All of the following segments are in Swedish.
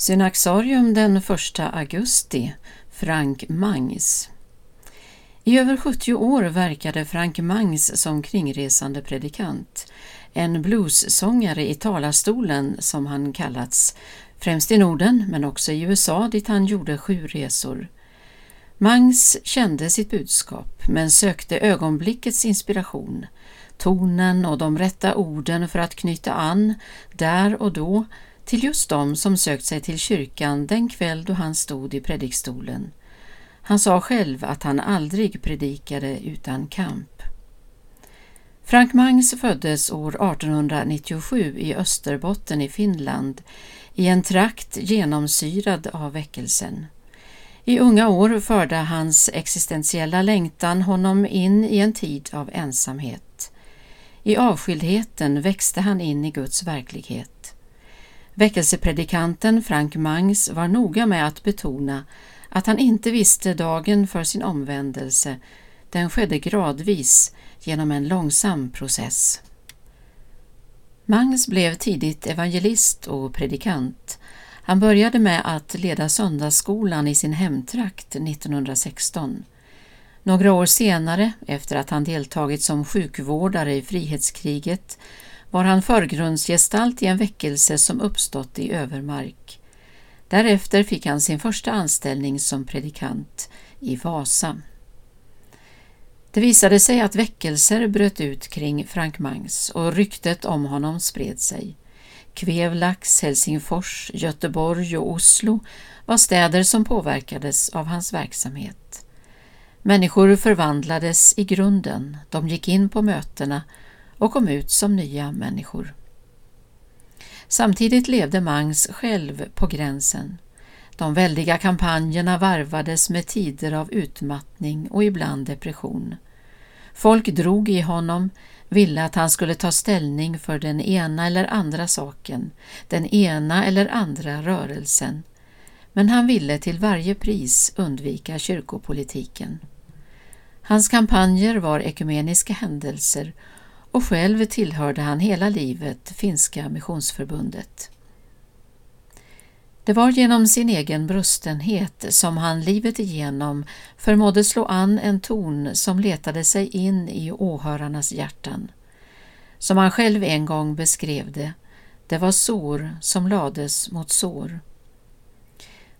Synaxarium den 1 augusti Frank Mangs. I över 70 år verkade Frank Mangs som kringresande predikant, en bluessångare i talarstolen som han kallats, främst i Norden men också i USA dit han gjorde sju resor. Mangs kände sitt budskap men sökte ögonblickets inspiration, tonen och de rätta orden för att knyta an där och då till just dem som sökt sig till kyrkan den kväll då han stod i predikstolen. Han sa själv att han aldrig predikade utan kamp. Frank Mangs föddes år 1897 i Österbotten i Finland i en trakt genomsyrad av väckelsen. I unga år förde hans existentiella längtan honom in i en tid av ensamhet. I avskildheten växte han in i Guds verklighet. Väckelsepredikanten Frank Mangs var noga med att betona att han inte visste dagen för sin omvändelse. Den skedde gradvis genom en långsam process. Mangs blev tidigt evangelist och predikant. Han började med att leda söndagsskolan i sin hemtrakt 1916. Några år senare, efter att han deltagit som sjukvårdare i frihetskriget, var han förgrundsgestalt i en väckelse som uppstått i övermark. Därefter fick han sin första anställning som predikant i Vasa. Det visade sig att väckelser bröt ut kring Frank Mangs och ryktet om honom spred sig. Kvevlax, Helsingfors, Göteborg och Oslo var städer som påverkades av hans verksamhet. Människor förvandlades i grunden, de gick in på mötena och kom ut som nya människor. Samtidigt levde Mangs själv på gränsen. De väldiga kampanjerna varvades med tider av utmattning och ibland depression. Folk drog i honom, ville att han skulle ta ställning för den ena eller andra saken, den ena eller andra rörelsen. Men han ville till varje pris undvika kyrkopolitiken. Hans kampanjer var ekumeniska händelser och själv tillhörde han hela livet Finska missionsförbundet. Det var genom sin egen brustenhet som han livet igenom förmådde slå an en ton som letade sig in i åhörarnas hjärtan. Som han själv en gång beskrev det, det var sår som lades mot sår.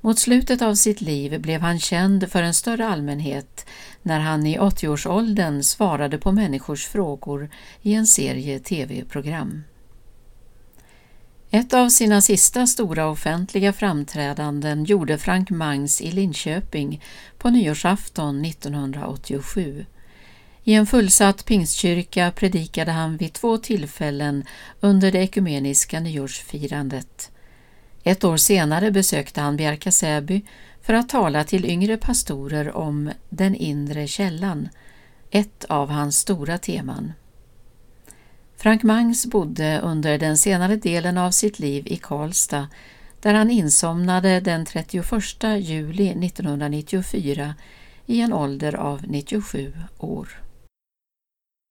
Mot slutet av sitt liv blev han känd för en större allmänhet när han i 80-årsåldern svarade på människors frågor i en serie tv-program. Ett av sina sista stora offentliga framträdanden gjorde Frank Mangs i Linköping på nyårsafton 1987. I en fullsatt pingstkyrka predikade han vid två tillfällen under det ekumeniska nyårsfirandet. Ett år senare besökte han Bjärka-Säby för att tala till yngre pastorer om den inre källan, ett av hans stora teman. Frank Mangs bodde under den senare delen av sitt liv i Karlstad där han insomnade den 31 juli 1994 i en ålder av 97 år.